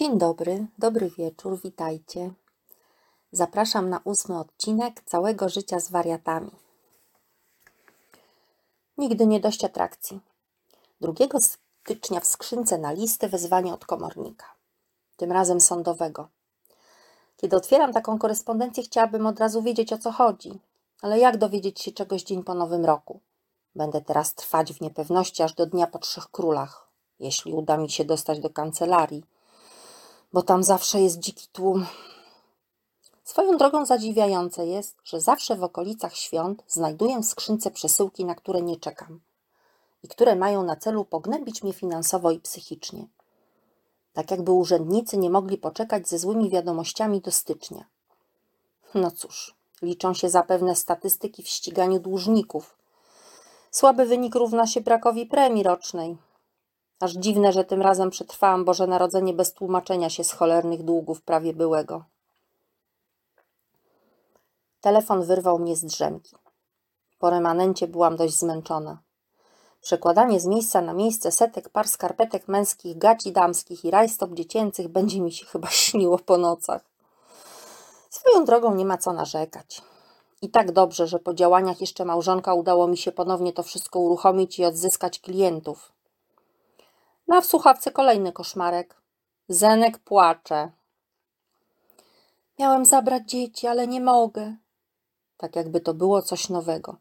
Dzień dobry, dobry wieczór, witajcie. Zapraszam na ósmy odcinek całego życia z wariatami. Nigdy nie dość atrakcji. 2 stycznia w skrzynce na listy wezwanie od komornika, tym razem sądowego. Kiedy otwieram taką korespondencję, chciałabym od razu wiedzieć o co chodzi, ale jak dowiedzieć się czegoś dzień po nowym roku? Będę teraz trwać w niepewności aż do dnia po trzech królach, jeśli uda mi się dostać do kancelarii bo tam zawsze jest dziki tłum. Swoją drogą zadziwiające jest, że zawsze w okolicach świąt znajduję w skrzynce przesyłki, na które nie czekam i które mają na celu pognębić mnie finansowo i psychicznie. Tak jakby urzędnicy nie mogli poczekać ze złymi wiadomościami do stycznia. No cóż, liczą się zapewne statystyki w ściganiu dłużników. Słaby wynik równa się brakowi premii rocznej, Aż dziwne, że tym razem przetrwałam Boże Narodzenie bez tłumaczenia się z cholernych długów prawie byłego. Telefon wyrwał mnie z drzemki. Po remanencie byłam dość zmęczona. Przekładanie z miejsca na miejsce setek par skarpetek męskich, gaci damskich i rajstop dziecięcych będzie mi się chyba śniło po nocach. Swoją drogą nie ma co narzekać. I tak dobrze, że po działaniach jeszcze małżonka udało mi się ponownie to wszystko uruchomić i odzyskać klientów. Na w słuchawce kolejny koszmarek. Zenek płacze. Miałem zabrać dzieci, ale nie mogę. Tak jakby to było coś nowego.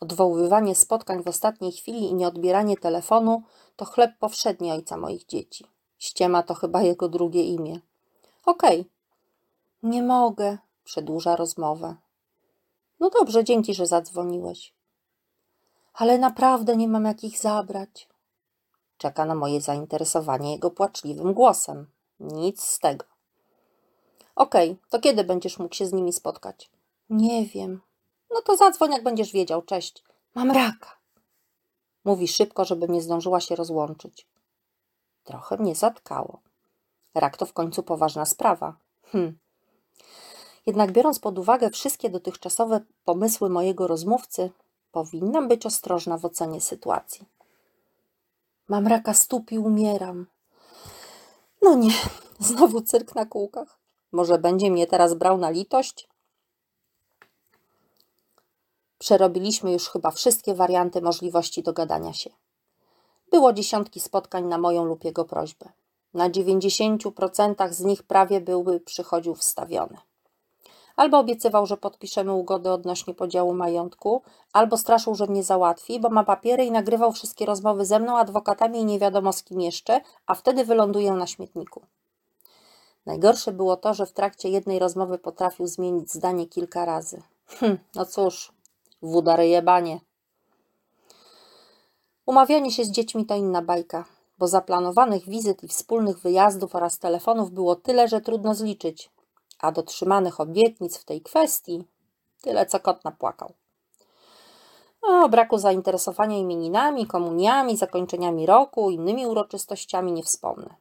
Odwoływanie spotkań w ostatniej chwili i nieodbieranie telefonu to chleb powszedni ojca moich dzieci. Ściema to chyba jego drugie imię. Okej. Okay. Nie mogę, przedłuża rozmowę. No dobrze, dzięki, że zadzwoniłeś. Ale naprawdę nie mam jak ich zabrać. Czeka na moje zainteresowanie jego płaczliwym głosem. Nic z tego. Okej, okay, to kiedy będziesz mógł się z nimi spotkać? Nie wiem. No to zadzwoń, jak będziesz wiedział. Cześć. Mam raka. Mówi szybko, żeby nie zdążyła się rozłączyć. Trochę mnie zatkało. Rak to w końcu poważna sprawa. Hm. Jednak biorąc pod uwagę wszystkie dotychczasowe pomysły mojego rozmówcy, powinnam być ostrożna w ocenie sytuacji. Mam raka stóp i umieram. No nie, znowu cyrk na kółkach. Może będzie mnie teraz brał na litość? Przerobiliśmy już chyba wszystkie warianty możliwości dogadania się. Było dziesiątki spotkań na moją lub jego prośbę. Na 90% z nich prawie byłby przychodził wstawiony. Albo obiecywał, że podpiszemy ugodę odnośnie podziału majątku, albo straszył, że mnie załatwi, bo ma papiery i nagrywał wszystkie rozmowy ze mną, adwokatami i nie wiadomo z kim jeszcze, a wtedy wyląduję na śmietniku. Najgorsze było to, że w trakcie jednej rozmowy potrafił zmienić zdanie kilka razy. Hm, no cóż, wódary jebanie. Umawianie się z dziećmi to inna bajka, bo zaplanowanych wizyt i wspólnych wyjazdów oraz telefonów było tyle, że trudno zliczyć a dotrzymanych obietnic w tej kwestii tyle co kot napłakał. O braku zainteresowania imieninami, komuniami, zakończeniami roku, innymi uroczystościami nie wspomnę.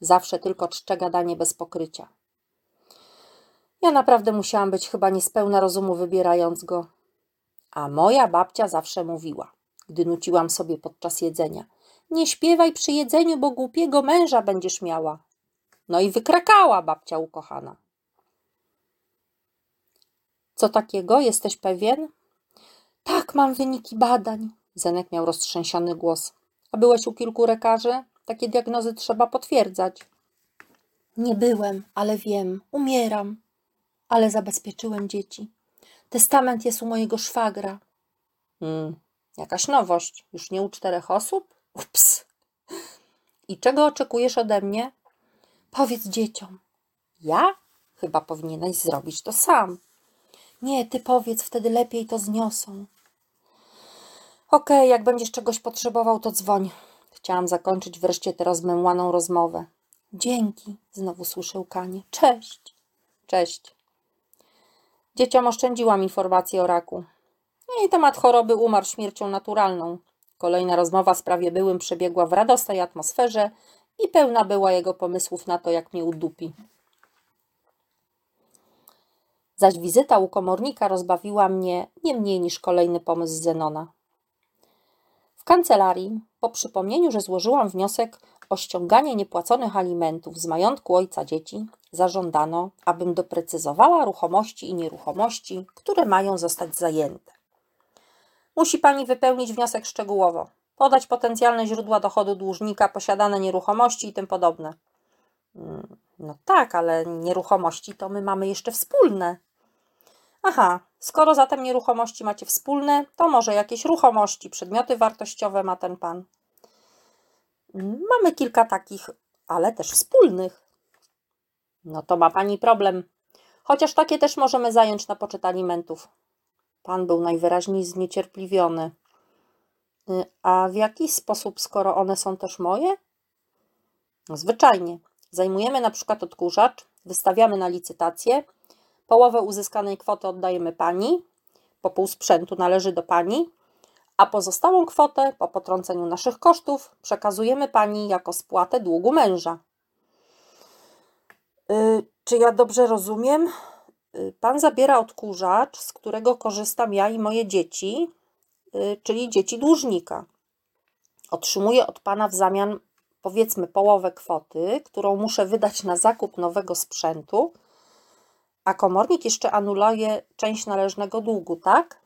Zawsze tylko czcze gadanie bez pokrycia. Ja naprawdę musiałam być chyba niespełna rozumu wybierając go. A moja babcia zawsze mówiła, gdy nuciłam sobie podczas jedzenia: Nie śpiewaj przy jedzeniu, bo głupiego męża będziesz miała. No i wykrakała babcia ukochana. Co takiego? Jesteś pewien? Tak, mam wyniki badań. Zenek miał roztrzęsiony głos. A byłeś u kilku lekarzy? Takie diagnozy trzeba potwierdzać. Nie byłem, ale wiem. Umieram. Ale zabezpieczyłem dzieci. Testament jest u mojego szwagra. Hmm, jakaś nowość. Już nie u czterech osób? Ups. I czego oczekujesz ode mnie? Powiedz dzieciom. Ja? Chyba powinieneś zrobić to sam. Nie, ty powiedz, wtedy lepiej to zniosą. Okej, okay, jak będziesz czegoś potrzebował, to dzwoń. Chciałam zakończyć wreszcie tę rozmemłaną rozmowę. Dzięki, znowu słyszę łkanie. Cześć. Cześć. Dzieciom oszczędziłam informacje o raku. Jej temat choroby umarł śmiercią naturalną. Kolejna rozmowa w sprawie byłym przebiegła w radosnej atmosferze i pełna była jego pomysłów na to, jak mnie udupi zaś wizyta u komornika rozbawiła mnie nie mniej niż kolejny pomysł Zenona. W kancelarii, po przypomnieniu, że złożyłam wniosek o ściąganie niepłaconych alimentów z majątku ojca dzieci, zażądano, abym doprecyzowała ruchomości i nieruchomości, które mają zostać zajęte. Musi pani wypełnić wniosek szczegółowo, podać potencjalne źródła dochodu dłużnika, posiadane nieruchomości i tym podobne. Mm, No tak, ale nieruchomości to my mamy jeszcze wspólne. Aha, skoro zatem nieruchomości macie wspólne, to może jakieś ruchomości, przedmioty wartościowe ma ten pan. Mamy kilka takich, ale też wspólnych. No to ma pani problem. Chociaż takie też możemy zająć na poczet alimentów. Pan był najwyraźniej zniecierpliwiony. Y, A w jaki sposób, skoro one są też moje? No zwyczajnie. Zajmujemy na przykład odkurzacz, wystawiamy na licytację, połowę uzyskanej kwoty oddajemy pani, po pół sprzętu należy do pani, a pozostałą kwotę po potrąceniu naszych kosztów przekazujemy pani jako spłatę długu męża. Y, czy ja dobrze rozumiem? Y, Pan zabiera odkurzacz, z którego korzystam ja i moje dzieci, y, czyli dzieci dłużnika. Otrzymuję od pana w zamian powiedzmy połowę kwoty, którą muszę wydać na zakup nowego sprzętu, a komornik jeszcze anuluje część należnego długu, tak?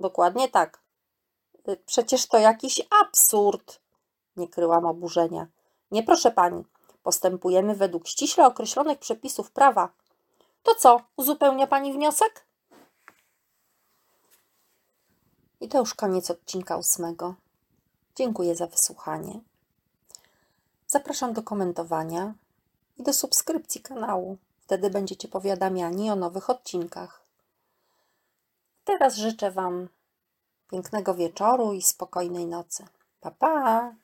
Dokładnie tak. Y, Przecież to jakiś absurd, nie kryłam oburzenia. Nie proszę pani, postępujemy według ściśle określonych przepisów prawa. To co, uzupełnia pani wniosek? I to już koniec odcinka ósmego. Dziękuję za wysłuchanie. Zapraszam do komentowania i do subskrypcji kanału. Wtedy będziecie powiadamiani o nowych odcinkach. Teraz życzę Wam pięknego wieczoru i spokojnej nocy. Pa, pa!